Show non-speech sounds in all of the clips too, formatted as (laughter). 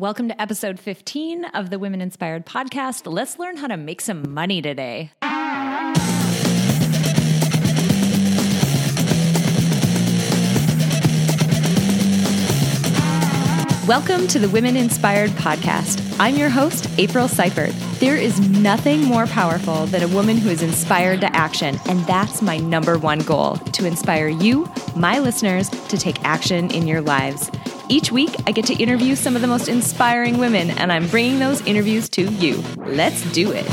Welcome to episode 15 of the Women Inspired podcast. Let's learn how to make some money today. Welcome to the Women Inspired podcast. I'm your host, April Seifert. There is nothing more powerful than a woman who is inspired to action, and that's my number one goal to inspire you, my listeners, to take action in your lives. Each week, I get to interview some of the most inspiring women, and I'm bringing those interviews to you. Let's do it.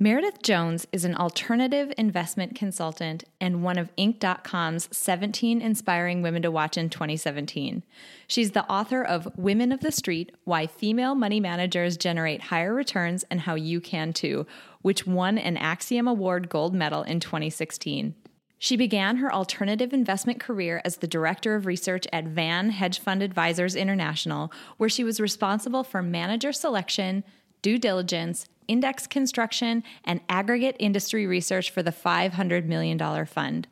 Meredith Jones is an alternative investment consultant and one of Inc.com's 17 inspiring women to watch in 2017. She's the author of Women of the Street Why Female Money Managers Generate Higher Returns and How You Can Too, which won an Axiom Award Gold Medal in 2016. She began her alternative investment career as the director of research at Van Hedge Fund Advisors International, where she was responsible for manager selection, due diligence, index construction, and aggregate industry research for the $500 million fund.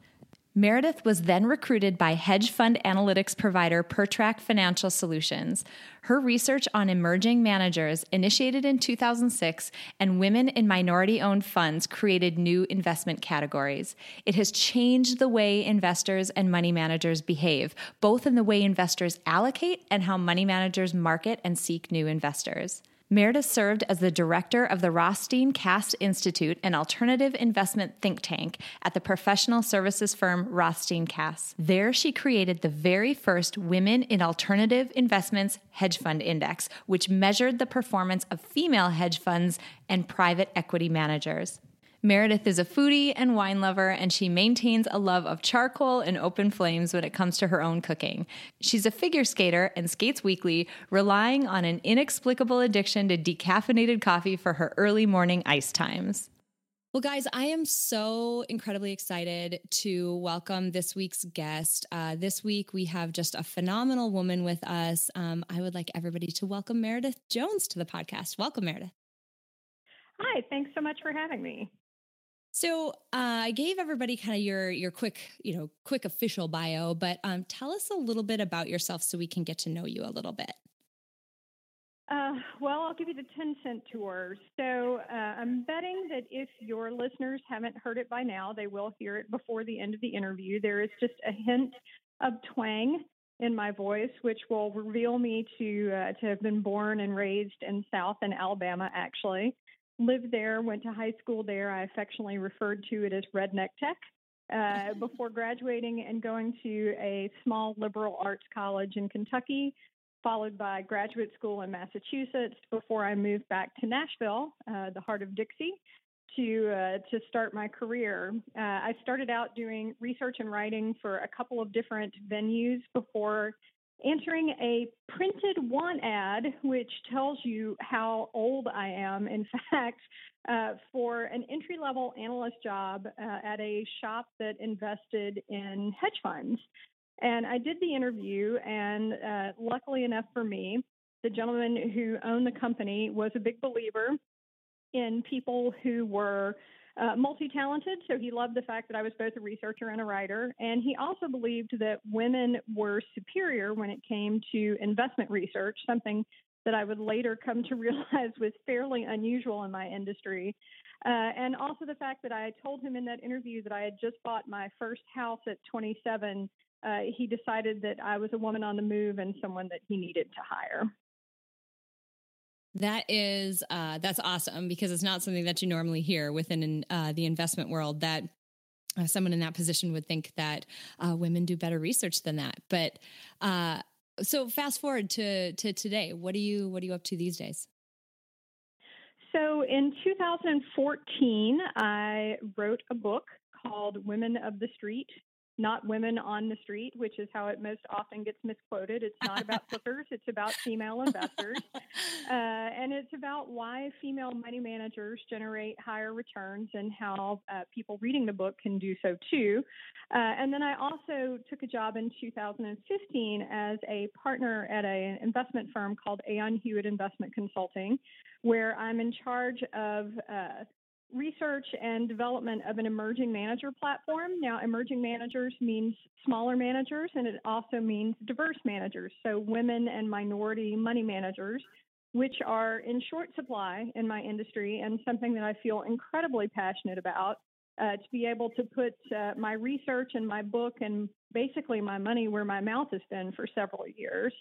Meredith was then recruited by hedge fund analytics provider PerTrac Financial Solutions. Her research on emerging managers initiated in 2006 and women in minority owned funds created new investment categories. It has changed the way investors and money managers behave, both in the way investors allocate and how money managers market and seek new investors. Meredith served as the director of the Rothstein Kass Institute, an alternative investment think tank at the professional services firm Rothstein Kass. There, she created the very first Women in Alternative Investments Hedge Fund Index, which measured the performance of female hedge funds and private equity managers. Meredith is a foodie and wine lover, and she maintains a love of charcoal and open flames when it comes to her own cooking. She's a figure skater and skates weekly, relying on an inexplicable addiction to decaffeinated coffee for her early morning ice times. Well, guys, I am so incredibly excited to welcome this week's guest. Uh, this week, we have just a phenomenal woman with us. Um, I would like everybody to welcome Meredith Jones to the podcast. Welcome, Meredith. Hi, thanks so much for having me. So uh, I gave everybody kind of your your quick, you know, quick official bio, but um, tell us a little bit about yourself so we can get to know you a little bit. Uh, well, I'll give you the 10 cent tour. So uh, I'm betting that if your listeners haven't heard it by now, they will hear it before the end of the interview. There is just a hint of twang in my voice, which will reveal me to uh, to have been born and raised in South and Alabama, actually lived there, went to high school there. I affectionately referred to it as Redneck Tech. Uh, (laughs) before graduating and going to a small liberal arts college in Kentucky, followed by graduate school in Massachusetts before I moved back to Nashville, uh, the heart of Dixie, to uh, to start my career. Uh, I started out doing research and writing for a couple of different venues before answering a printed want ad, which tells you how old I am. In (laughs) fact, uh, for an entry level analyst job uh, at a shop that invested in hedge funds. And I did the interview, and uh, luckily enough for me, the gentleman who owned the company was a big believer in people who were uh, multi talented, so he loved the fact that I was both a researcher and a writer. And he also believed that women were superior when it came to investment research, something that I would later come to (laughs) realize was fairly unusual in my industry. Uh, and also the fact that I told him in that interview that I had just bought my first house at 27. Uh, he decided that I was a woman on the move and someone that he needed to hire. That is uh, that's awesome because it's not something that you normally hear within uh, the investment world. That uh, someone in that position would think that uh, women do better research than that. But uh, so fast forward to to today. What are you what are you up to these days? So in 2014, I wrote a book called Women of the Street not women on the street, which is how it most often gets misquoted. It's not about (laughs) flippers, it's about female investors. (laughs) Uh, and it's about why female money managers generate higher returns and how uh, people reading the book can do so too. Uh, and then I also took a job in 2015 as a partner at an investment firm called Aon Hewitt Investment Consulting, where I'm in charge of uh, research and development of an emerging manager platform. Now, emerging managers means smaller managers, and it also means diverse managers, so women and minority money managers, which are in short supply in my industry and something that I feel incredibly passionate about. Uh, to be able to put uh, my research and my book and basically my money where my mouth has been for several years.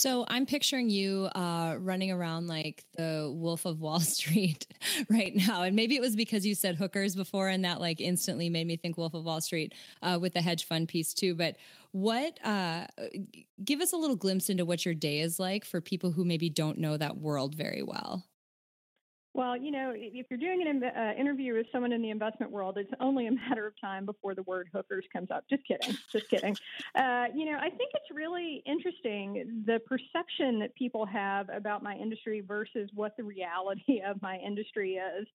So I'm picturing you uh, running around like the Wolf of Wall (laughs) Street right now, and maybe it was because you said hookers before, and that like instantly made me think Wolf of Wall Street uh, with the hedge fund piece too. But what? Uh, give us a little glimpse into what your day is like for people who maybe don't know that world very well. Well, you know, if you're doing an uh, interview with someone in the investment world, it's only a (laughs) matter of time before the word hookers comes up. Just kidding. Just kidding. Uh, you know, I think it's really interesting the perception that people have about my industry versus what the reality (laughs) of my industry is.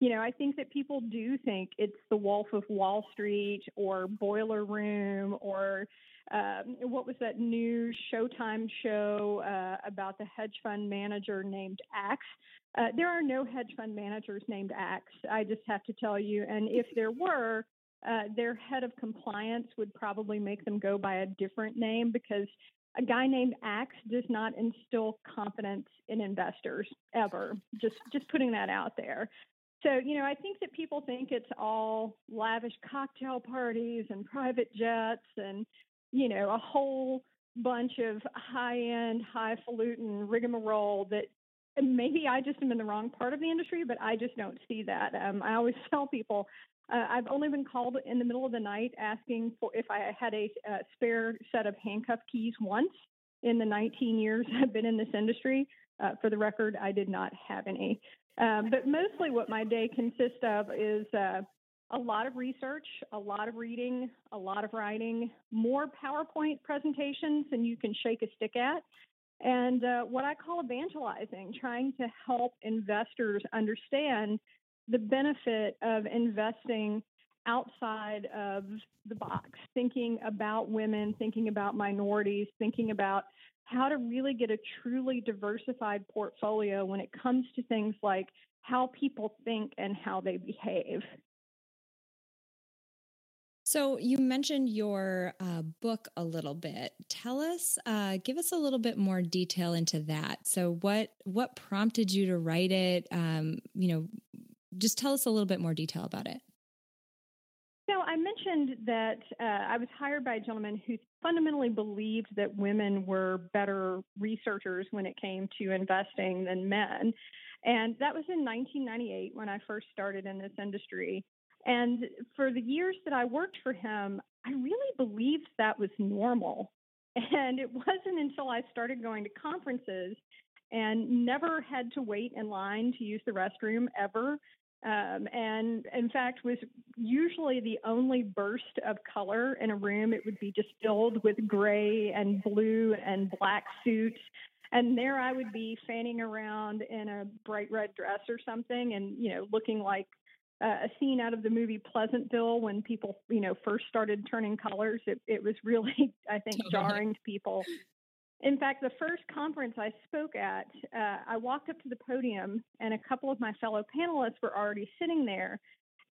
You know, I think that people do think it's the Wolf of Wall Street or Boiler Room or um, what was that new Showtime show uh, about the hedge fund manager named Axe? Uh, there are no hedge fund managers named Axe. I just have to tell you. And if there were, uh, their head of compliance would probably make them go by a different name because a guy named Axe does not instill confidence in investors ever. Just just putting that out there. So, you know, I think that people think it's all lavish cocktail parties and private jets and, you know, a whole bunch of high end, highfalutin rigmarole that maybe I just am in the wrong part of the industry, but I just don't see that. Um, I always (laughs) tell people uh, I've only been called in the middle of the night asking for if I had a, a spare set of handcuff keys once in the 19 years (laughs) I've been in this industry. Uh, for the record, I did not have any. Um, but mostly what my day consists of is uh, a lot of research, a lot of reading, a lot of writing, more PowerPoint presentations than you can shake a stick at and uh, what I call evangelizing, trying to help investors understand the benefit of investing outside of the box, thinking about women, thinking about minorities, thinking about how to really get a truly diversified portfolio when it comes to things like how people think and how they behave. So you mentioned your uh, book a little bit. Tell us, uh, give us a little bit more detail into that. So what what prompted you to write it? Um, you know, just tell us a little bit more detail about it. So I mentioned that uh, I was hired by a gentleman who fundamentally believed that women were better researchers when it came to investing than men. And that was in 1998 when I first started in this industry. And for the years that I worked for him, I really believed that was normal. (laughs) And it wasn't until I started going to conferences and never had to wait in line to use the restroom ever. Um, and in fact, was usually the only burst of color in a room. It would be just filled with gray and blue and black suits. And there I would be fanning around in a bright red dress or something and, you know, looking like uh, a scene out of the movie Pleasantville when people, you know, first started turning colors. It, it was really, (laughs) I think, (laughs) jarring to people. In fact, the first conference I spoke at, uh, I walked up to the podium and a couple of my fellow panelists were already sitting there.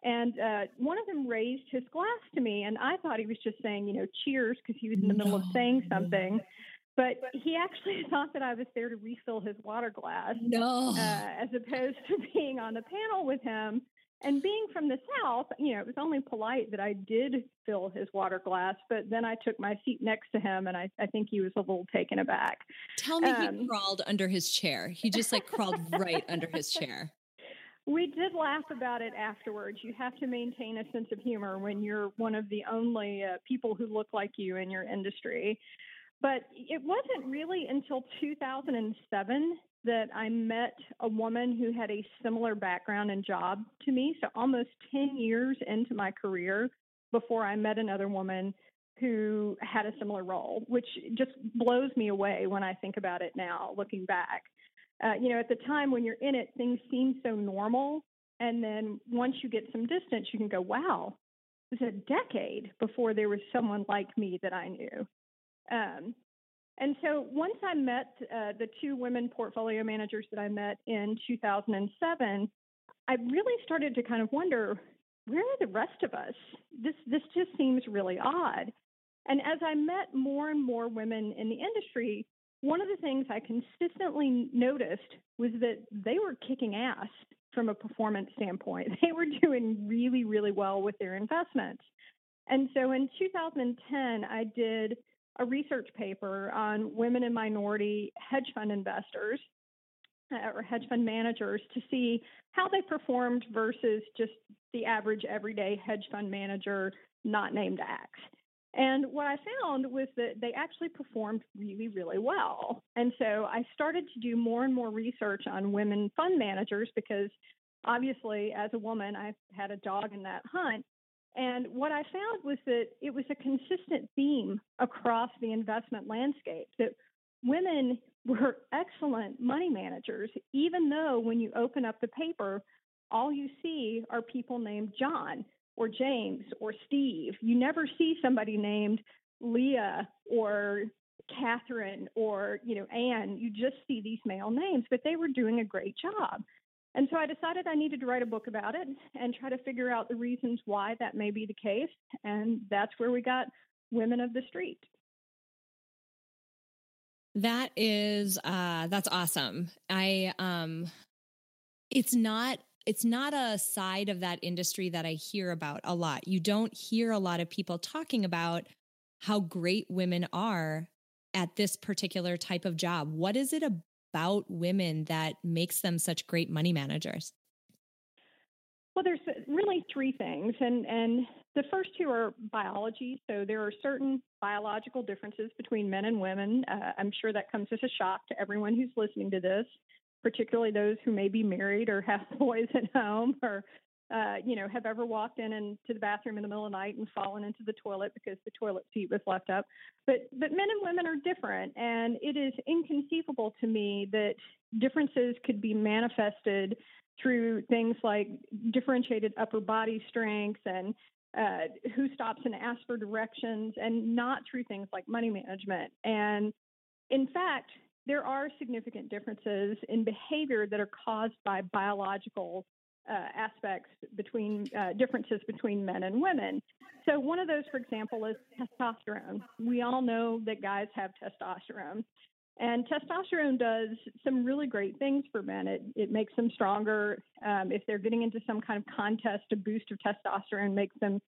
And uh, one of them raised his glass to me, and I thought he was just saying, you know, cheers, because he was in the middle of saying something. (laughs) But he actually thought that I was there to refill his water glass, no. uh, as opposed to being on the panel with him and being from the South, you know, it was only polite that I did fill his water glass, but then I took my seat next to him and I, I think he was a little taken aback. Tell me um, he crawled under his chair. He just like crawled right under his chair. (laughs) (laughs) We did laugh about it afterwards. You have to maintain a sense of humor when you're one of the only uh, people who look like you in your industry. But it wasn't really until 2007 that I met a woman who had a similar background and job to me. So almost 10 years into my career before I met another woman who had a similar role, which just blows me away when I think about it now, looking back. Uh, you know, at the time when you're in it, things seem so normal. And then once you get some distance, you can go, wow, it was a decade before there was someone like me that I knew. Um, and so once I met uh, the two women portfolio managers that I met in 2007, I really started to kind of wonder where are the rest of us? This this just seems really odd. And as I met more and more women in the industry, one of the things I consistently noticed was that they were kicking ass from a performance standpoint. (laughs) They were doing really, really well with their investments. And so in 2010, I did a research paper on women and minority hedge fund investors uh, or hedge fund managers to see how they performed versus just the average everyday hedge fund manager not named Axe. And what I found was that they actually performed really, really well. And so I started to do more and more research on women fund managers because obviously, as a woman, I had a dog in that hunt. And what I found was that it was a consistent theme across the investment landscape that women were excellent money managers, even though when you open up the paper, all you see are people named John or James or Steve. You never see somebody named Leah or Catherine or, you know, Anne. You just see these male names, but they were doing a great job. And so I decided I needed to write a book about it and try to figure out the reasons why that may be the case. And that's where we got Women of the Street. That is uh that's awesome. I um it's not it's not a side of that industry that I hear about a lot. You don't hear a lot of people talking about how great women are at this particular type of job. What is it about women that makes them such great money managers? Well, there's really three things, and and the first two are biology. So there are certain biological differences between men and women. Uh, I'm sure that comes as a shock to everyone who's listening to this particularly those who may be married or have (laughs) boys at home or uh, you know, have ever walked in and to the bathroom in the middle of the night and fallen into the toilet because the toilet seat was left up. But but men and women are different, and it is inconceivable to me that differences could be manifested through things like differentiated upper body strength and uh, who stops and asks for directions, and not through things like money management. And in fact, there are significant differences in behavior that are caused by biological uh, aspects between uh, differences between men and women. So, one of those, for example, is testosterone. We all know that guys have testosterone. And testosterone does some really great things for men. It, it makes them stronger. Um, if they're getting into some kind of contest, a boost of testosterone makes them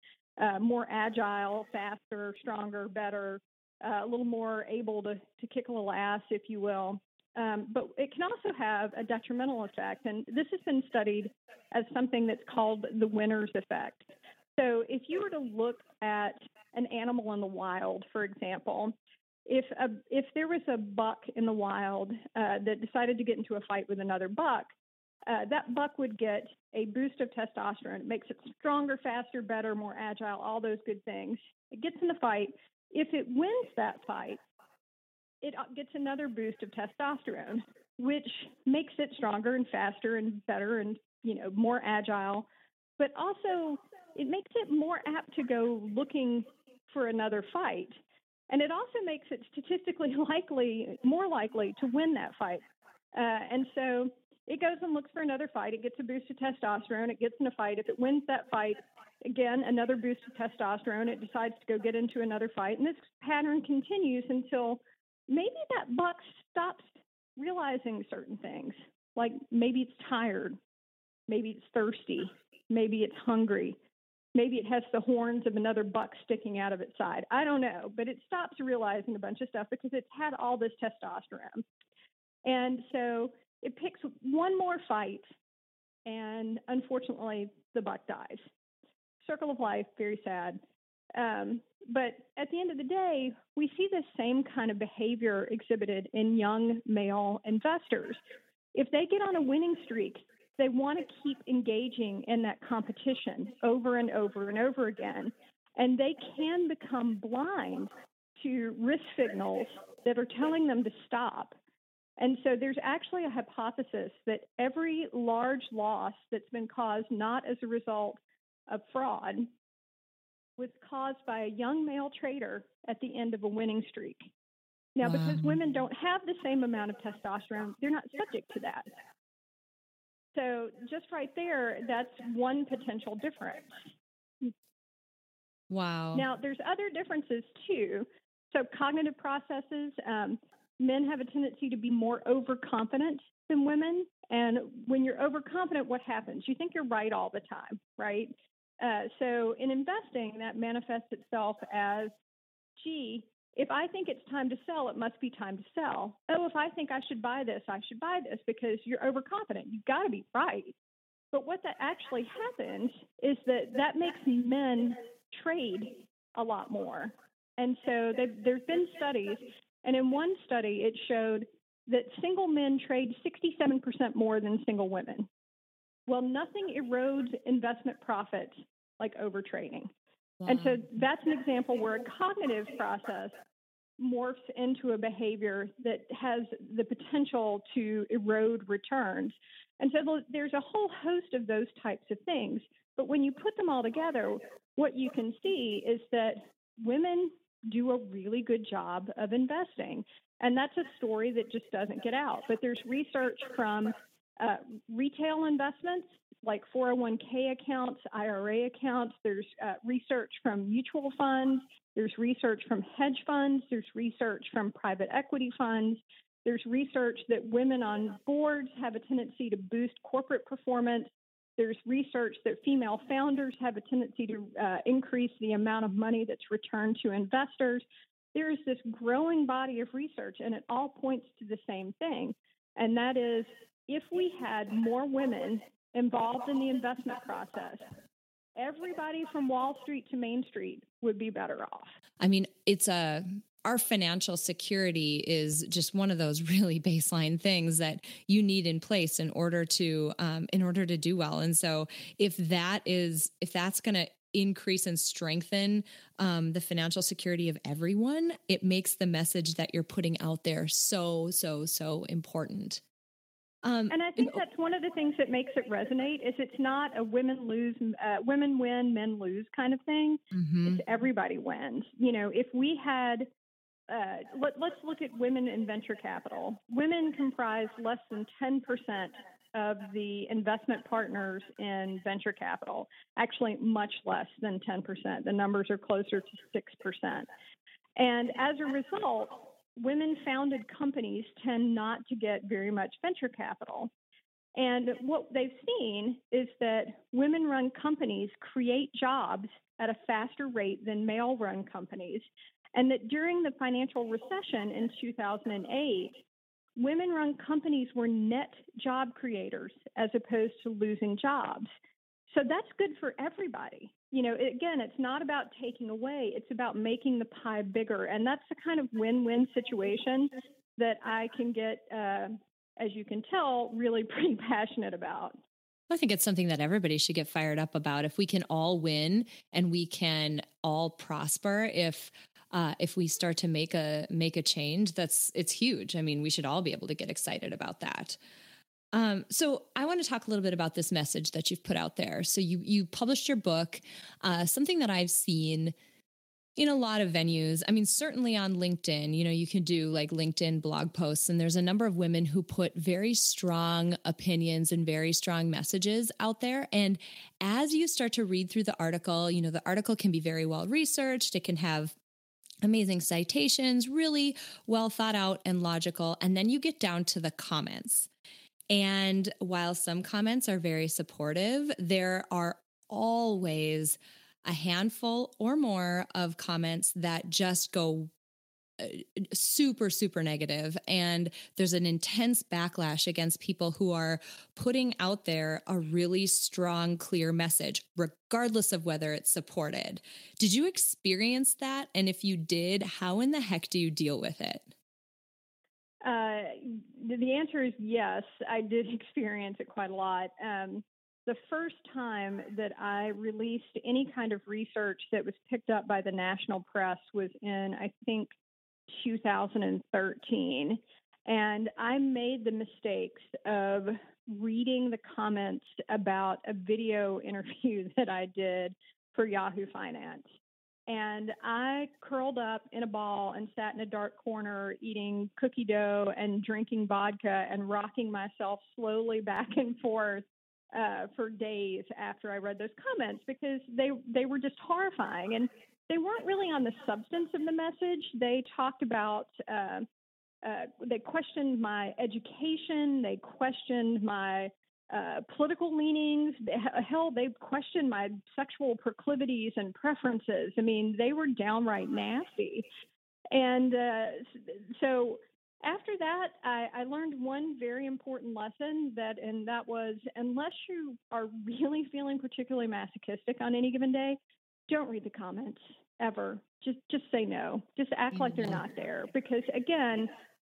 uh, more agile, faster, stronger, better uh, a little more able to, to kick a little ass, if you will. Um, but it can also have a detrimental effect. And this has been studied as something that's called the winner's effect. So if you were to look at an animal in the wild, for example, if a, if there was a buck in the wild uh, that decided to get into a fight with another buck, uh, that buck would get a boost of testosterone. It makes it stronger, faster, better, more agile, all those good things. It gets in the fight, if it wins that fight, it uh, gets another boost of testosterone, which makes it stronger and faster and better and you know more agile, but also it makes it more apt to go looking for another fight. And it also makes it statistically (laughs) likely, more likely to win that fight. Uh, and so it goes and looks for another fight. It gets a boost of testosterone. It gets in a fight. If it wins that fight, again, another boost of testosterone. It decides to go get into another fight. And this pattern continues until maybe that buck stops realizing certain things. Like maybe it's tired, maybe it's thirsty, maybe it's hungry, maybe it has the horns of another buck sticking out of its side. I don't know, but it stops realizing a bunch of stuff because it's had all this testosterone. And so it picks one more fight, and unfortunately, the buck dies circle of life, very sad. Um, but at the end of the day, we see the same kind of behavior exhibited in young male investors. If they get on a winning streak, they want to keep engaging in that competition over and over and over again. And they can become blind to risk signals that are telling them to stop. And so there's actually a hypothesis that every large loss that's been caused not as a result of fraud was caused by a young male trader at the end of a winning streak. Now, wow. because women don't have the same amount of testosterone, they're not subject to that. So just right there, that's one potential difference. Wow. Now, there's other differences too. So, cognitive processes, um, men have a tendency to be more overconfident than women. And when you're overconfident, what happens? You think you're right all the time, right? Uh, so, in investing, that manifests itself as, gee, if I think it's time to sell, it must be time to sell. Oh, if I think I should buy this, I should buy this because you're overconfident. You've got to be right. But what that actually happens is that that makes men trade a lot more. And so there's been studies, and in one study, it showed that single men trade 67% more than single women. Well, nothing erodes investment profits like overtrading. Wow. And so that's an example where a cognitive process morphs into a behavior that has the potential to erode returns. And so there's a whole host of those types of things. But when you put them all together, what you can see is that women do a really good job of investing. And that's a story that just doesn't get out. But there's research from uh, retail investments like 401k accounts, IRA accounts. There's uh, research from mutual funds. There's research from hedge funds. There's research from private equity funds. There's research that women on boards have a tendency to boost corporate performance. There's research that female founders have a tendency to uh, increase the amount of money that's returned to investors. There's this growing body of research, and it all points to the same thing. And that is if we had more women involved in the investment process, everybody from Wall Street to Main Street would be better off. I mean, it's a our financial security is just one of those (laughs) really baseline things that you need in place in order to um, in order to do well and so if that is if that's going to increase and strengthen um, the financial security of everyone it makes the message that you're putting out there so so so important um, and I think that's one of the things that makes it resonate is it's not a women lose, uh, women win, men lose kind of thing. Mm-hmm. It's everybody wins. You know, if we had uh, let, us look at women in venture capital. Women comprise less than 10% of the investment partners in venture capital, actually, much less than 10%. The numbers are closer to 6%. And as a result, women founded companies tend not to get very much venture capital. And what they've seen is that women run companies create jobs at a faster rate than male run companies and that during the financial recession in 2008, women run companies were net job creators as opposed to losing jobs. So that's good for everybody. You know, again, it's not about taking away, it's about making the pie bigger. And that's the kind of win win situation that I can get, uh, as you can tell, really (laughs) pretty passionate about. I think it's something that everybody should get fired up about. If we can all win and we can all prosper, if uh, if we start to make a make a change, that's it's huge. I mean, we should all be able to get excited about that. Um, so I want to talk a little bit about this message that you've put out there. So you you published your book, uh, something that I've seen in a lot of venues. I mean, certainly on LinkedIn, you know, you can do like LinkedIn blog posts, and there's a number of women who put very strong opinions and very strong messages out there. And as you start to read through the article, you know, the article can be very well researched, it can have amazing citations, really well thought out and logical. And then you get down to the comments. And while some comments are very supportive, there are always a handful or more of comments that just go uh, super super negative. And there's an intense backlash against people who are putting out there a really strong clear message regardless of whether it's supported. Did you experience that? And if you did how in the heck do you deal with it uh, the answer is yes i did (laughs) experience it quite a lot um, the first time that I released any kind of research that was picked up by the national press was in, I think, 2013. And I made the mistakes of reading the comments about a video (laughs) interview that I did for Yahoo Finance. And I curled up in a ball and sat in a dark corner eating cookie dough and drinking vodka and rocking myself slowly (laughs) back and forth uh, for days after I read those comments because they they were just horrifying and they weren't really on the substance of the message. They talked about uh, uh, they questioned my education, they questioned my uh, political leanings. Hell, they questioned my sexual proclivities and preferences. I mean, they were downright nasty. And uh, so after that, I, I, learned one very important lesson that, and that was unless you are really feeling particularly masochistic on any given day, don't read the comments ever. Just, just say no. Just act like they're not there. Because again,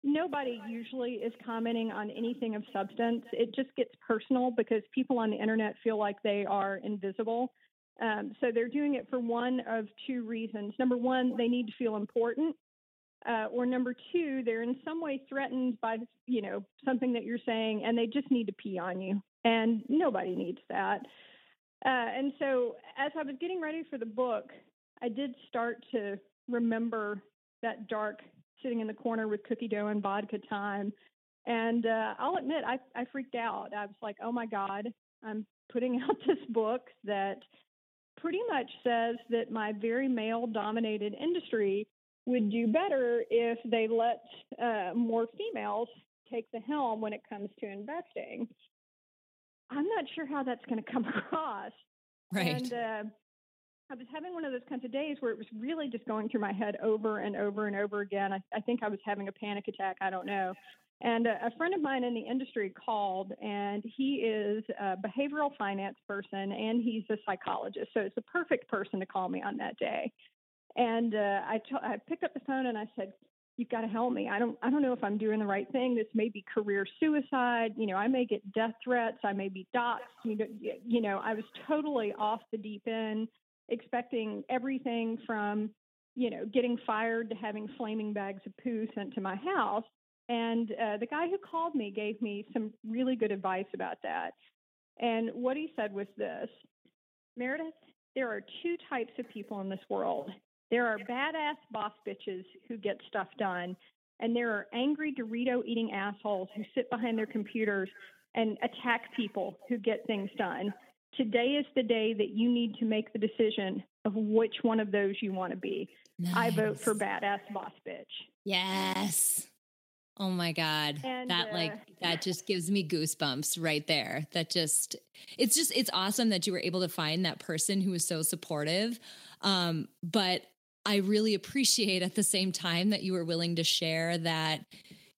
nobody usually is commenting on anything of substance. It just gets personal because people on the internet feel like they are invisible. Um, so they're doing it for one of two reasons. Number one, they need to feel important. Uh, or number two, they're in some way threatened by you know something that you're saying, and they just need to pee on you, and nobody needs that. Uh, and so, as I was getting ready for the book, I did start to remember that dark sitting in the corner with cookie dough and vodka time. And uh, I'll admit, I, I freaked out. I was like, oh my God, I'm putting (laughs) out this book that pretty much says that my very male dominated industry would do better if they let uh, more females take the helm when it comes to investing. I'm not sure how that's going to come (laughs) across. Right. And uh, I was having one of those kinds of days where it was really just going through my head over and over and over again. I, I think I was having a panic attack. I don't know. And a, a friend of mine in the industry called, and he is a behavioral finance person and he's a psychologist. So it's the perfect person to call me on that day. And uh, I, t- I picked up the phone and I said, "You've got to help me. I don't I don't know if I'm doing the right thing. This may be career suicide. You know, I may get death threats. I may be doxxed. You know, you know, I was totally off the deep end." Expecting everything from, you know, getting fired to having flaming bags of poo sent to my house. And uh, the guy who called me gave me some really good advice about that. And what he said was this Meredith, there are two types of people in this world. There are badass boss bitches who get stuff done, and there are angry Dorito eating assholes who sit behind their computers and attack people who get things done. Today is the day that you need to make the decision of which one of those you want to be. Nice. I vote for badass boss bitch. Yes. Oh my God. And, that uh, like that just gives me goosebumps right there. That just it's just it's awesome that you were able to find that person who was so supportive. Um, but I really appreciate at the same time that you were willing to share that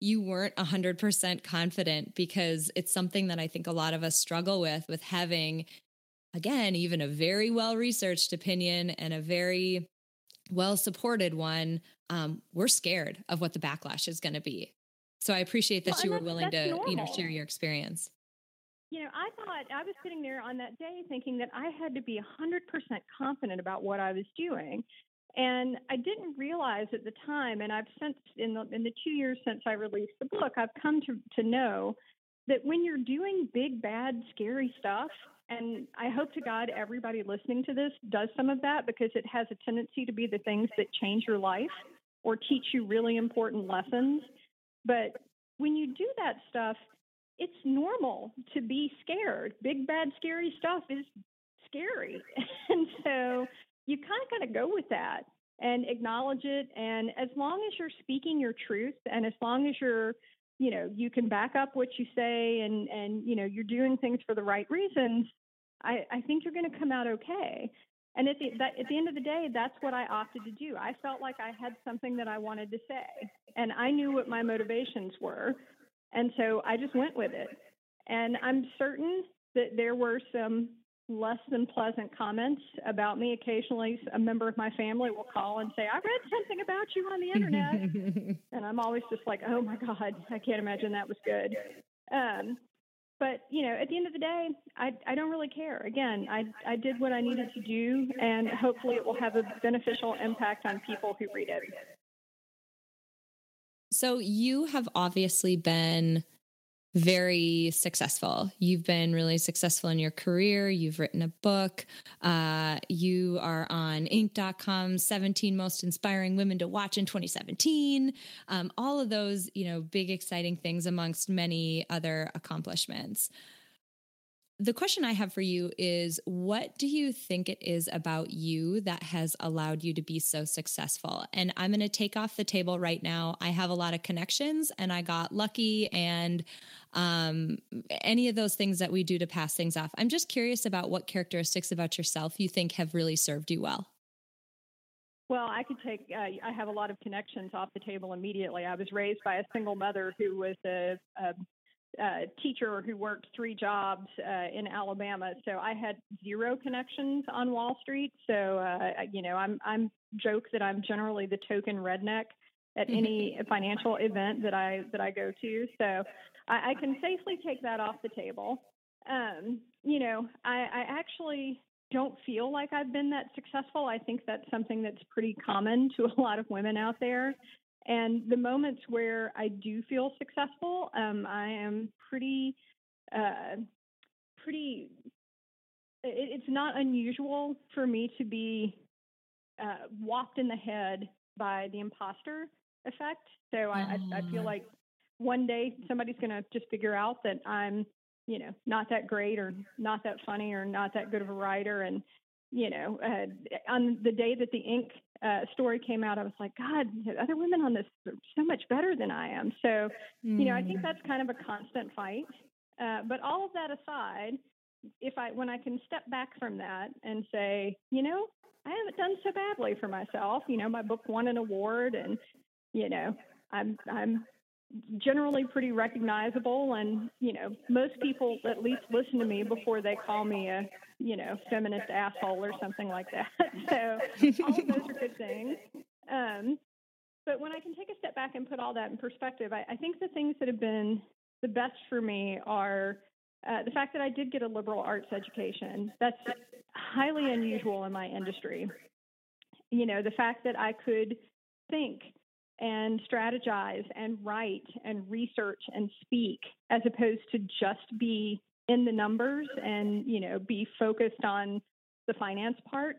you weren't 100% confident because it's something that I think a lot of us struggle with with having again, even a very well researched opinion and a very well supported one, um, we're scared of what the backlash is going to be. So I appreciate that well, you were willing to, normal. you know, share your experience. You know, I thought I was sitting there on that day thinking that I had to be 100% confident about what I was doing. And I didn't realize at the time, and I've since, in the, in the two years since I released the book, I've come to, to know that when you're doing big, bad, scary stuff, and I hope to God everybody listening to this does some of that because it has a tendency to be the things that change your life or teach you really important lessons. But when you do that stuff, it's normal to be scared. Big, bad, scary stuff is scary. (laughs) and so you kind of got to go with that and acknowledge it. And as long as you're speaking your truth and as long as you're you know you can back up what you say and and you know you're doing things for the right reasons i i think you're going to come out okay. And at the that, at the end of the day that's what i opted to do. I felt like i had something that i wanted to say and i knew what my motivations were and so i just went with it. And i'm certain that there were some less than pleasant comments about me. Occasionally, a member of my family will call and say, I read something about you on the internet. (laughs) and I'm always just like, oh my God, I can't imagine that was good. Um, but you know, at the end of the day, I, I don't really care. Again, I, I did what I needed to do, and hopefully, it will have a beneficial impact on people who read it. So, you have obviously been very successful. You've been really successful in your career. You've written a book. Uh, you are on Inc.com 17 most inspiring women to watch in 2017. Um, all of those, you know, big, exciting things amongst many other accomplishments the question I have for you is what do you think it is about you that has allowed you to be so successful? And I'm going to take off the table right now. I have a lot of connections and I got lucky and um, any of those things that we do to pass things off. I'm just curious about what characteristics about yourself you think have really served you well. Well, I could take, uh, I have a lot of connections off the table immediately. I was raised by a single mother who was a, a teacher who worked three jobs uh, in Alabama, so I had zero connections on Wall Street. So uh, you know, I'm I'm joke that I'm generally the token redneck at any financial event that I that I go to. So I, I can safely take that off the table. Um, you know, I, I actually don't feel like I've been that successful. I think that's something that's pretty common to a lot of women out there. And the moments where I do feel successful, um, I am pretty, uh, pretty. It, it's not unusual for me to be uh, whopped in the head by the imposter effect. So I, I, I feel ah. like one day somebody's going to just figure out that I'm, you know, not that great or not that funny or not that good of a writer, and you know, uh, on the day that the Inc. Uh, story came out, I was like, God, other women on this are so much better than I am. So, mm. you know, I think mm. that's kind of a constant fight. Uh, but all of that aside, if I when I can step back from that and say, you know, I haven't done so badly for myself. You know, my book won an award, and you know, I'm I'm generally pretty recognizable and you know most people at least listen to me before they call me a you know feminist asshole or something like that. (laughs) So all of those are good things. Um, but when i can take a step back and put all that in perspective I, I think the things that have been the best for me are uh, the fact that i did get a liberal arts education. That's highly unusual in my industry. You know the fact that i could think and strategize and write and research and speak as opposed to just be in the numbers and you know be focused on the finance part.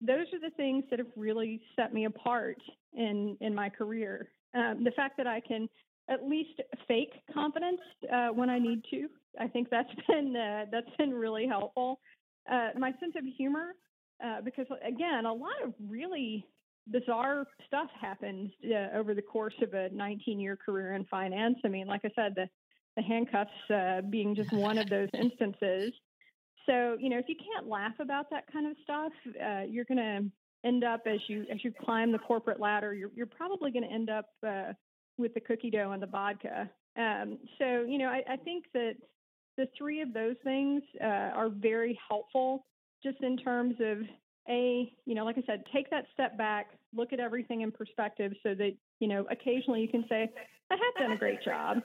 Those are the things that have really set me apart in in my career. Um, the fact that i can at least fake confidence uh, when i need to i think that's (laughs) been uh, that's been really helpful. Uh, my sense of humor uh, because again a lot of really bizarre stuff happens uh, over the course of a 19 year career in finance. I mean, like I said, the, the handcuffs uh, being just (laughs) one of those instances. So, you know, if you can't laugh about that kind of stuff, uh, you're going to end up as you as you climb the corporate ladder. You're you're probably going to end up uh, with the cookie dough and the vodka. Um, so, you know, I, I, think that the three of those things uh, are very helpful, just in terms of a, you know, like I said, take that step back, look at everything in perspective so that, you know, occasionally you can say, I have done a great job.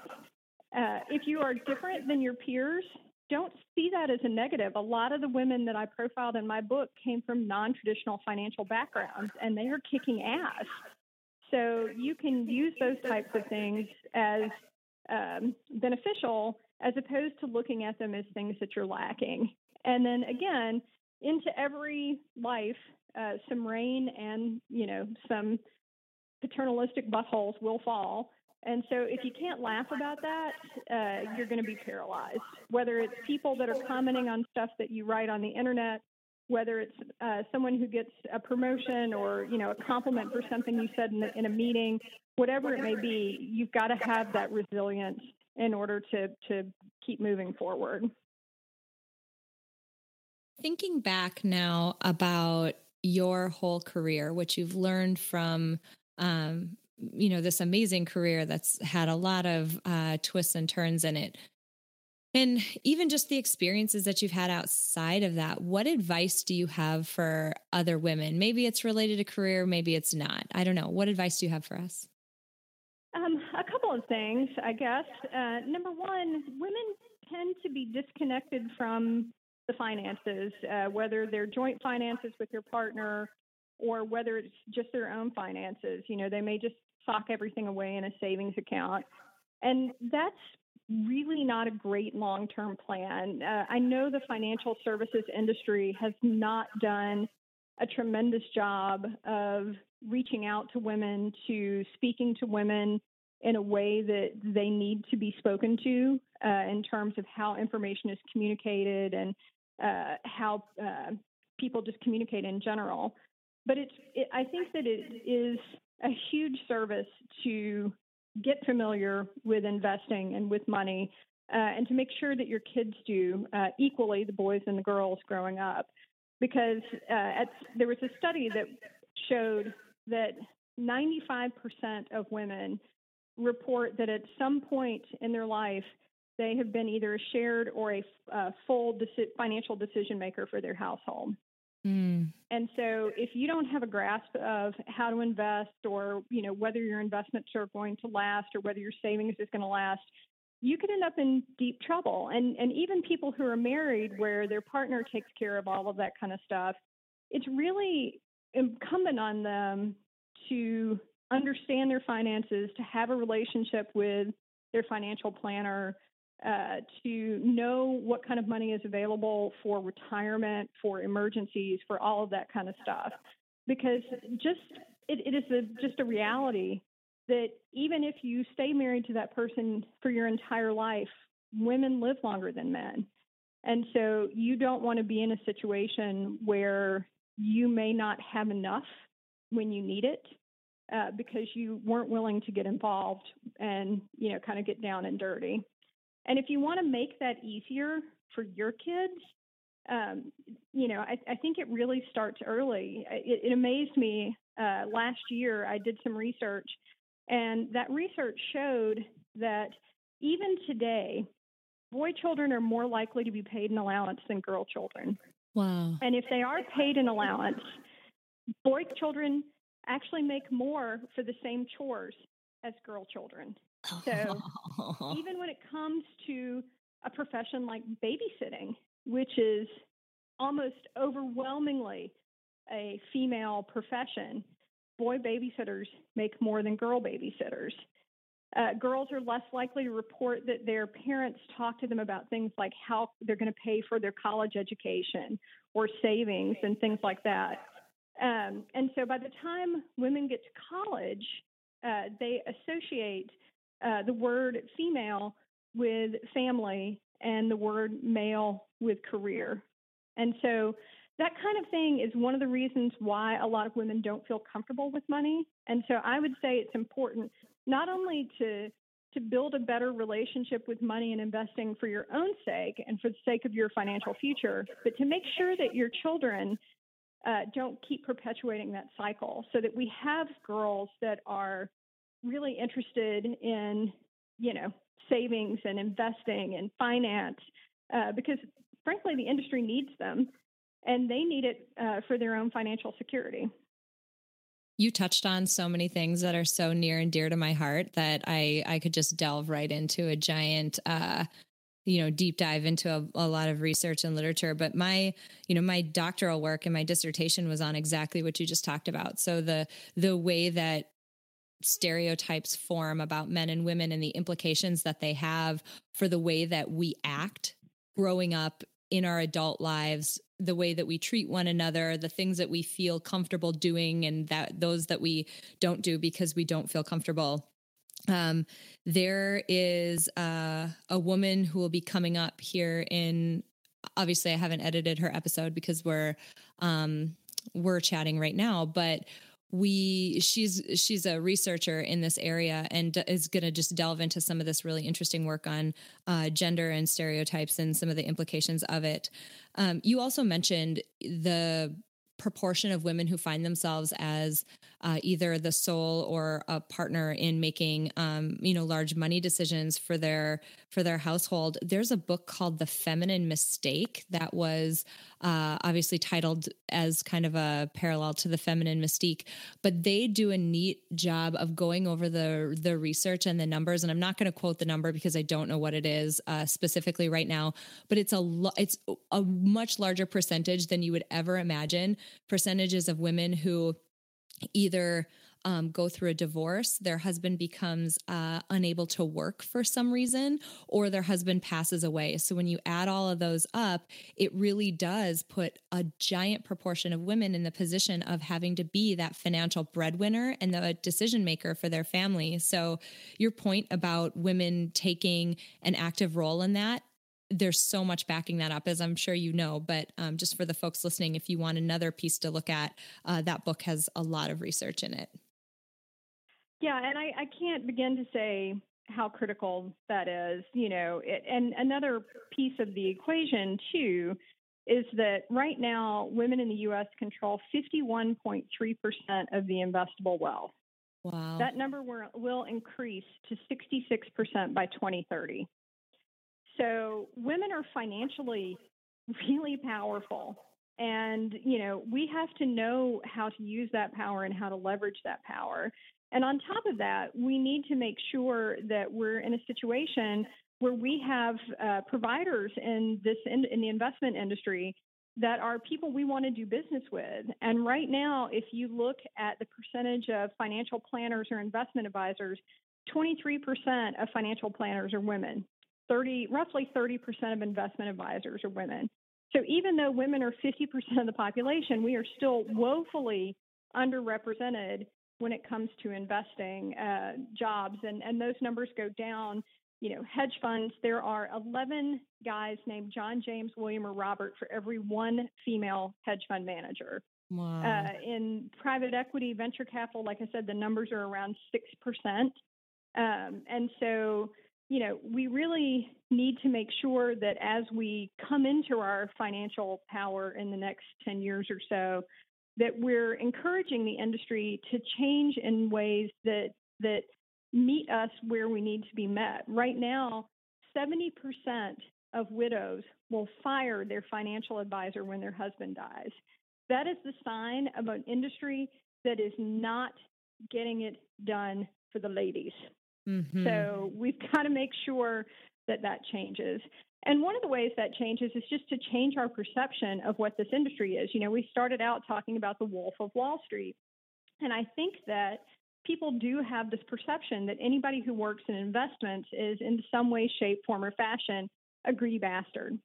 Uh, if you are different than your peers, don't see that as a negative. A lot of the women that I profiled in my book came from non traditional financial backgrounds and they are kicking ass. So you can use those types of things as um, beneficial as opposed to looking at them as things that you're lacking. And then again, into every life, uh, some rain and you know some paternalistic buttholes will fall. And so, if you can't laugh about that, uh, you're going to be paralyzed. Whether it's people that are commenting on stuff that you write on the internet, whether it's uh, someone who gets a promotion or you know a compliment for something you said in, the, in a meeting, whatever it may be, you've got to have that resilience in order to to keep moving forward. Thinking back now about your whole career, what you've learned from, um, you know, this amazing career that's had a lot of uh, twists and turns in it. And even just the experiences that you've had outside of that, what advice do you have for other women? Maybe it's related to career, maybe it's not. I don't know. What advice do you have for us? Um, a couple of things, I guess. Uh, number one, women tend to be disconnected from the finances, uh, whether they're joint finances with your partner or whether it's just their own finances. You know, they may just sock everything away in a savings account. And that's really not a great long term plan. Uh, I know the financial services industry has not done a tremendous job of reaching out to women, to speaking to women in a way that they need to be spoken to uh, in terms of how information is communicated and uh, how uh, people just communicate in general. But it's, it, I think that it is a huge service to get familiar with investing and with money uh, and to make sure that your kids do uh, equally, the boys and the girls growing up. Because uh, at, there was a study that showed that 95% of women report that at some point in their life, they have been either a shared or a, a full deci- financial decision maker for their household. Mm. And so if you don't have a grasp of how to invest or, you know, whether your investments are going to last or whether your savings is going to last, you could end up in deep trouble. And and even people who are married where their partner takes care of all of that kind of stuff, it's really incumbent on them to understand their finances, to have a relationship with their financial planner, uh, to know what kind of money is available for retirement, for emergencies, for all of that kind of stuff. Because just it, it is a, just a reality that even if you stay married to that person for your entire life, women live longer than men. And so you don't want to be in a situation where you may not have enough when you need it uh, because you weren't willing to get involved and you know kind of get down and dirty. And if you want to make that easier for your kids, um, you know, I, I, think it really starts early. It, it amazed me uh, last year. I did some research, and that research showed that even today, boy children are more likely to be paid an allowance than girl children. Wow. And if they are paid an allowance, boy children actually make more for the same chores as girl children. So (laughs) even when it comes to a profession like babysitting, which is almost overwhelmingly a female profession, boy babysitters make more than girl babysitters. Uh, girls are less likely to report that their parents talk to them about things like how they're going to pay for their college education or savings and things like that. Um, and so by the time women get to college, uh, they associate uh, the word female with family and the word male with career. And so that kind of thing is one of the reasons why a lot of women don't feel comfortable with money. And so I would say it's important not only to to build a better relationship with money and investing for your own sake and for the sake of your financial future, but to make sure that your children uh, don't keep perpetuating that cycle so that we have girls that are really interested in, you know, savings and investing and finance uh, because frankly, the industry needs them and they need it uh, for their own financial security. You touched on so many things that are so near and dear to my heart that I I could just delve right into a giant uh, you know deep dive into a, a, lot of research and literature but my you know my doctoral work and my dissertation was on exactly what you just talked about so the the way that stereotypes form about men and women and the implications that they have for the way that we act growing up in our adult lives the way that we treat one another the things that we feel comfortable doing and that those that we don't do because we don't feel comfortable um, there is uh, a woman who will be coming up here in. Obviously, I haven't edited her episode because we're um, we're chatting right now, but we she's she's a researcher in this area and is going to just delve into some of this really interesting work on uh, gender and stereotypes and some of the implications of it. Um, you also mentioned the proportion of women who find themselves as uh, either the sole or a partner in making um, you know large money decisions for their for their household. There's a book called the feminine mistake that was uh, obviously titled as kind of a parallel to the feminine mystique but they do a neat job of going over the the research and the numbers and i'm not going to quote the number because i don't know what it is uh, specifically right now but it's a lo- it's a much larger percentage than you would ever imagine. Percentages of women who either um, go through a divorce, their husband becomes uh, unable to work for some reason, or their husband passes away. So when you add all of those up, it really does put a giant proportion of women in the position of having to be that financial breadwinner and the decision maker for their family. So your point about women taking an active role in that there's so much backing that up, as I'm sure you know. But um, just for the folks listening, if you want another piece to look at, uh, that book has a lot of research in it. Yeah, and I, I can't begin to say how critical that is. You know, it, and another piece of the equation too is that right now women in the U.S. control 51.3% of the investable wealth. Wow. That number will, will increase to 66% by 2030. So women are financially really powerful. And, you know, we have to know how to use that power and how to leverage that power. And on top of that, we need to make sure that we're in a situation where we have uh, providers in this in, in the investment industry that are people we want to do business with. And right now, if you look at the percentage of financial planners or investment advisors, 23% of financial planners are women. 30, roughly 30% of investment advisors are women. So even though women are 50% of the population, we are still woefully underrepresented when it comes to investing uh, jobs, and, and those numbers go down. You know, hedge funds, there are 11 guys named John, James, William, or Robert for every one female hedge fund manager. Wow. Uh, in private equity, venture capital, like I said, the numbers are around 6%. Um, and so you know, we really need to make sure that as we come into our financial power in the next 10 years or so, that we're encouraging the industry to change in ways that that meet us where we need to be met. Right now, 70% of widows will fire their financial advisor when their husband dies. That is the sign of an industry that is not getting it done for the ladies. Mm-hmm. So we've got to make sure that that changes. And one of the ways that changes is just to change our perception of what this industry is. You know, we started out talking about the Wolf of Wall Street. And I think that people do have this perception that anybody who works in investments is in some way, shape, form, or fashion a greedy bastard.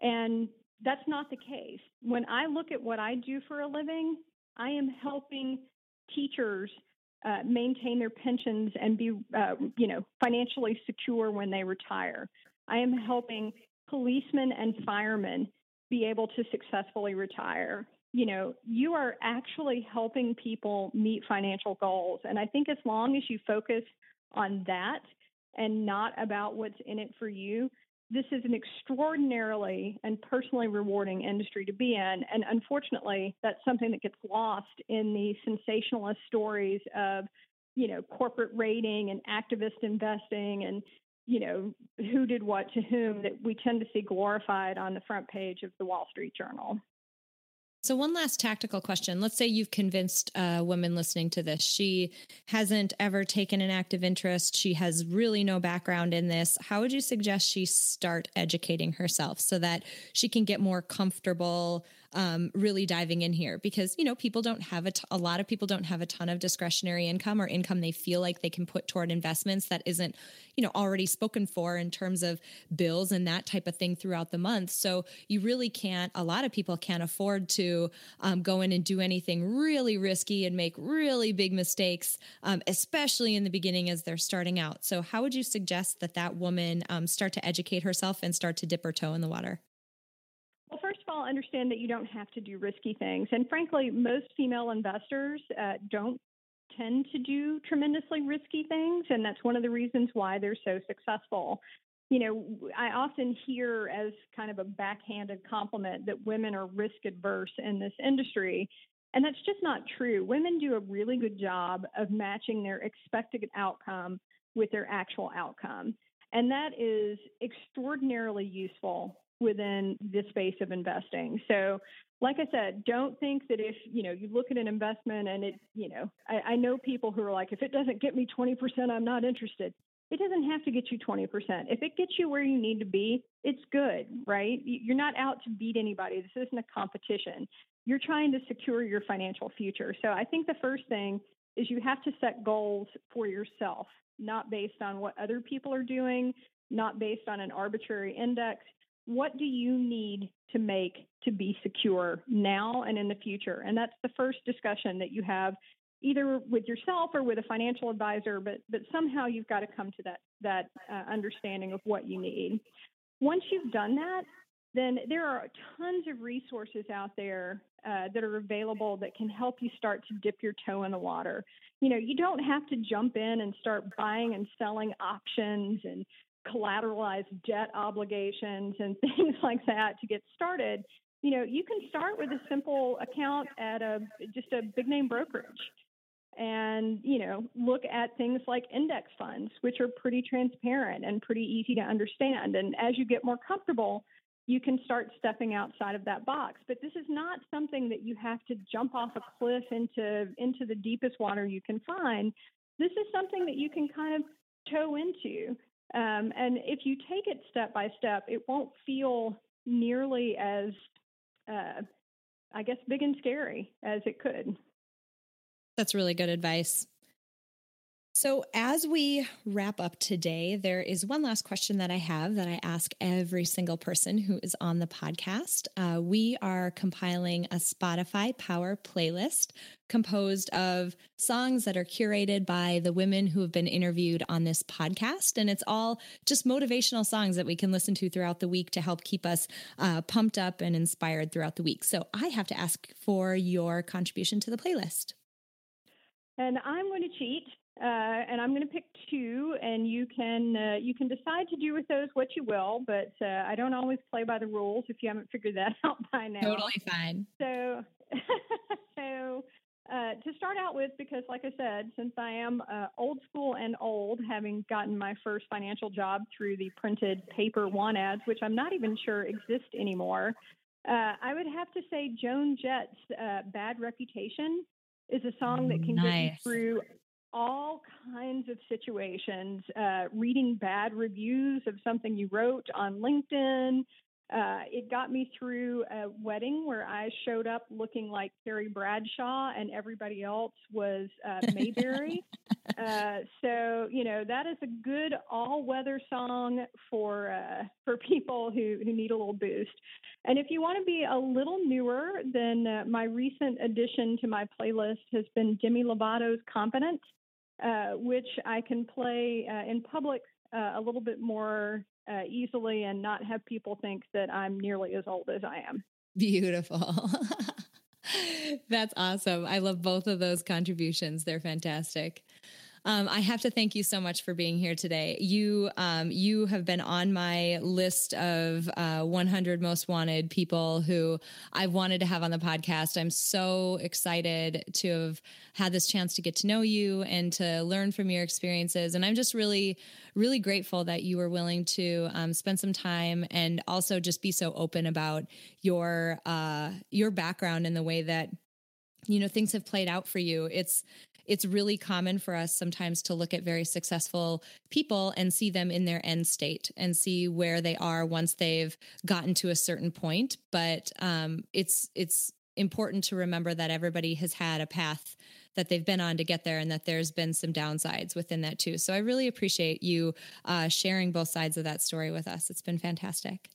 And that's not the case. When I look at what I do for a living, I am helping teachers uh, maintain their pensions and be, uh, you know, financially secure when they retire. I am helping policemen and firemen be able to successfully retire. You know, you are actually helping people meet financial goals. And I think as long as you focus on that and not about what's in it for you, this is an extraordinarily and personally rewarding industry to be in. And unfortunately, that's something that gets lost in the sensationalist stories of, you know, corporate raiding and activist investing and, you know, who did what to whom that we tend to see glorified on the front page of the Wall Street Journal. So, one last tactical question. Let's say you've convinced a woman listening to this. She hasn't ever taken an active interest. She has really no background in this. How would you suggest she start educating herself so that she can get more comfortable um, really diving in here because you know people don't have a, t- a lot of people don't have a ton of discretionary income or income they feel like they can put toward investments that isn't you know already spoken for in terms of bills and that type of thing throughout the month. So you really can't a lot of people can't afford to um, go in and do anything really risky and make really big mistakes um, especially in the beginning as they're starting out. So how would you suggest that that woman um, start to educate herself and start to dip her toe in the water well, first of all, understand that you don't have to do risky things. And frankly, most female investors uh, don't tend to do tremendously risky things. And that's one of the reasons why they're so successful. You know, I often hear as kind of a backhanded compliment that women are risk adverse in this industry. And that's just not true. Women do a really good job of matching their expected outcome with their actual outcome. And that is extraordinarily useful within the space of investing. So, like I said, don't think that if you know you look at an investment and it, you know, I, I know people who are like, if it doesn't get me 20%, I'm not interested. It doesn't have to get you 20%. If it gets you where you need to be, it's good, right? You're not out to beat anybody. This isn't a competition. You're trying to secure your financial future. So I think the first thing is you have to set goals for yourself, not based on what other people are doing, not based on an arbitrary index. What do you need to make to be secure now and in the future? And that's the first discussion that you have either with yourself or with a financial advisor, but but somehow you've got to come to that that uh, understanding of what you need. Once you've done that, then there are tons of resources out there uh, that are available that can help you start to dip your toe in the water. You know, you don't have to jump in and start buying and selling options and collateralized debt obligations and (laughs) things like that to get started. You know, you can start with a simple account at a just a big name brokerage and you know look at things like index funds which are pretty transparent and pretty easy to understand. And as you get more comfortable you can start stepping outside of that box. But this is not something that you have to jump off a cliff into into the deepest water you can find. This is something that you can kind of toe into um, and if you take it step by step it won't feel nearly as uh, i guess big and scary as it could that's really good advice. So, as we wrap up today, there is one last question that I have that I ask every single person who is on the podcast. Uh, we are compiling a Spotify Power playlist composed of songs that are curated by the women who have been interviewed on this podcast. And it's all just motivational songs that we can listen to throughout the week to help keep us uh, pumped up and inspired throughout the week. So, I have to ask for your contribution to the playlist. And I'm going to cheat, uh, and I'm going to pick two, and you can uh, you can decide to do with those what you will. But uh, I don't always play by the rules if you haven't figured that (laughs) out by now. Totally fine. So, (laughs) so uh, to start out with, because like I said, since I am uh, old school and old, having gotten my first financial job through the printed paper want ads, which I'm not even sure exist anymore. Uh, I would have to say Joan Jett's uh, Bad Reputation is a song that can nice. get you through all kinds of situations. Uh, reading bad reviews of something you wrote on LinkedIn. Uh, it got me through a wedding where I showed up looking like Carrie Bradshaw and everybody else was uh, (laughs) Mayberry. Uh, so you know that is a good all-weather song for uh, for people who who need a little boost. And if you want to be a little newer, then uh, my recent addition to my playlist has been Demi Lovato's "Confident," uh, which I can play uh, in public a little bit more easily and not have people think that I'm nearly as old as I am. Beautiful. (laughs) That's awesome. I love both of those contributions. They're fantastic. Um, I have to thank you so much for being here today. You um, you have been on my list of uh, 100 most wanted people who I've wanted to have on the podcast. I'm so excited to have had this chance to get to know you and to learn from your experiences. And I'm just really really grateful that you were willing to um, spend some time and also just be so open about your uh, your background and the way that you know things have played out for you it's it's really common for us sometimes to look at very successful people and see them in their end state and see where they are once they've gotten to a certain point. But um, it's it's important to remember that everybody has had a path that they've been on to get there and that there's been some downsides within that too. So I really appreciate you uh, sharing both sides of that story with us. It's been fantastic.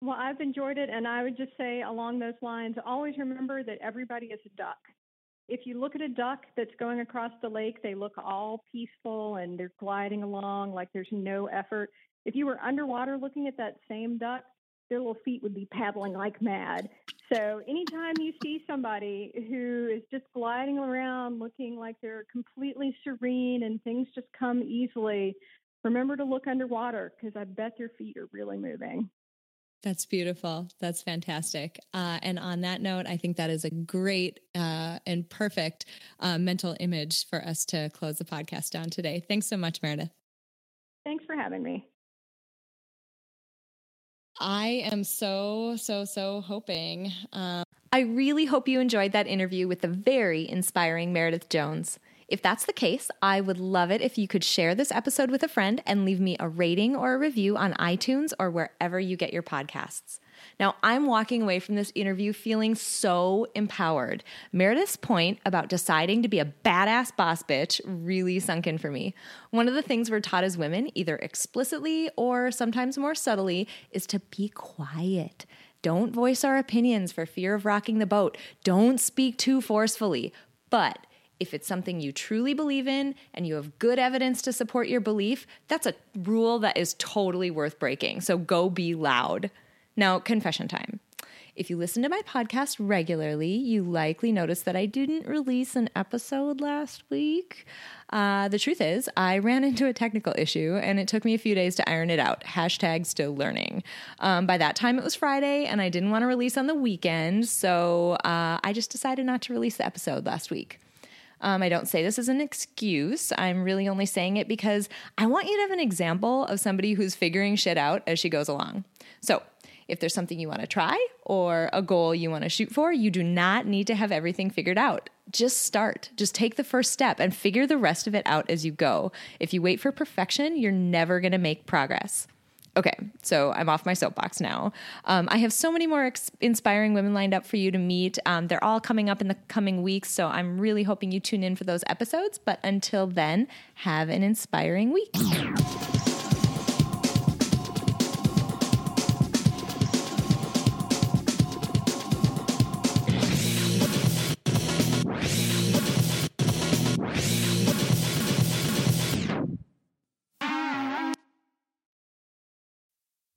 Well, I've enjoyed it. And I would just say along those lines, always remember that everybody is a duck if you look at a duck that's going across the lake, they look all peaceful and they're gliding along like there's no effort. If you were underwater looking at that same duck, their little feet would be paddling like mad. So anytime you see somebody who is just gliding around looking like they're completely serene and things just come easily, remember to look underwater because I bet their feet are really moving. That's beautiful. That's fantastic. Uh, and on that note, I think that is a great uh, and perfect uh, mental image for us to close the podcast down today. Thanks so much, Meredith. Thanks for having me. I am so, so, so hoping. Um... I really hope you enjoyed that interview with the very inspiring Meredith Jones. If that's the case, I would love it if you could share this episode with a friend and leave me a rating or a review on iTunes or wherever you get your podcasts. Now, I'm walking away from this interview feeling so empowered. Meredith's point about deciding to be a badass boss bitch really sunk in for me. One of the things we're taught as women, either explicitly or sometimes more subtly, is to be quiet. Don't voice our opinions for fear of rocking the boat. Don't speak too forcefully. But if it's something you truly believe in and you have good evidence to support your belief, that's a rule that is totally worth breaking. So go be loud. Now, confession time. If you listen to my podcast regularly, you likely noticed that I didn't release an episode last week. Uh, the truth is, I ran into a technical issue and it took me a few days to iron it out. Hashtag still learning. Um, by that time, it was Friday and I didn't want to release on the weekend, so uh, I just decided not to release the episode last week. Um, I don't say this as an excuse. I'm really only saying it because I want you to have an example of somebody who's figuring shit out as she goes along. So, if there's something you want to try or a goal you want to shoot for, you do not need to have everything figured out. Just start. Just take the first step and figure the rest of it out as you go. If you wait for perfection, you're never going to make progress. Okay, so I'm off my soapbox now. Um, I have so many more ex- inspiring women lined up for you to meet. Um, they're all coming up in the coming weeks, so I'm really hoping you tune in for those episodes. But until then, have an inspiring week.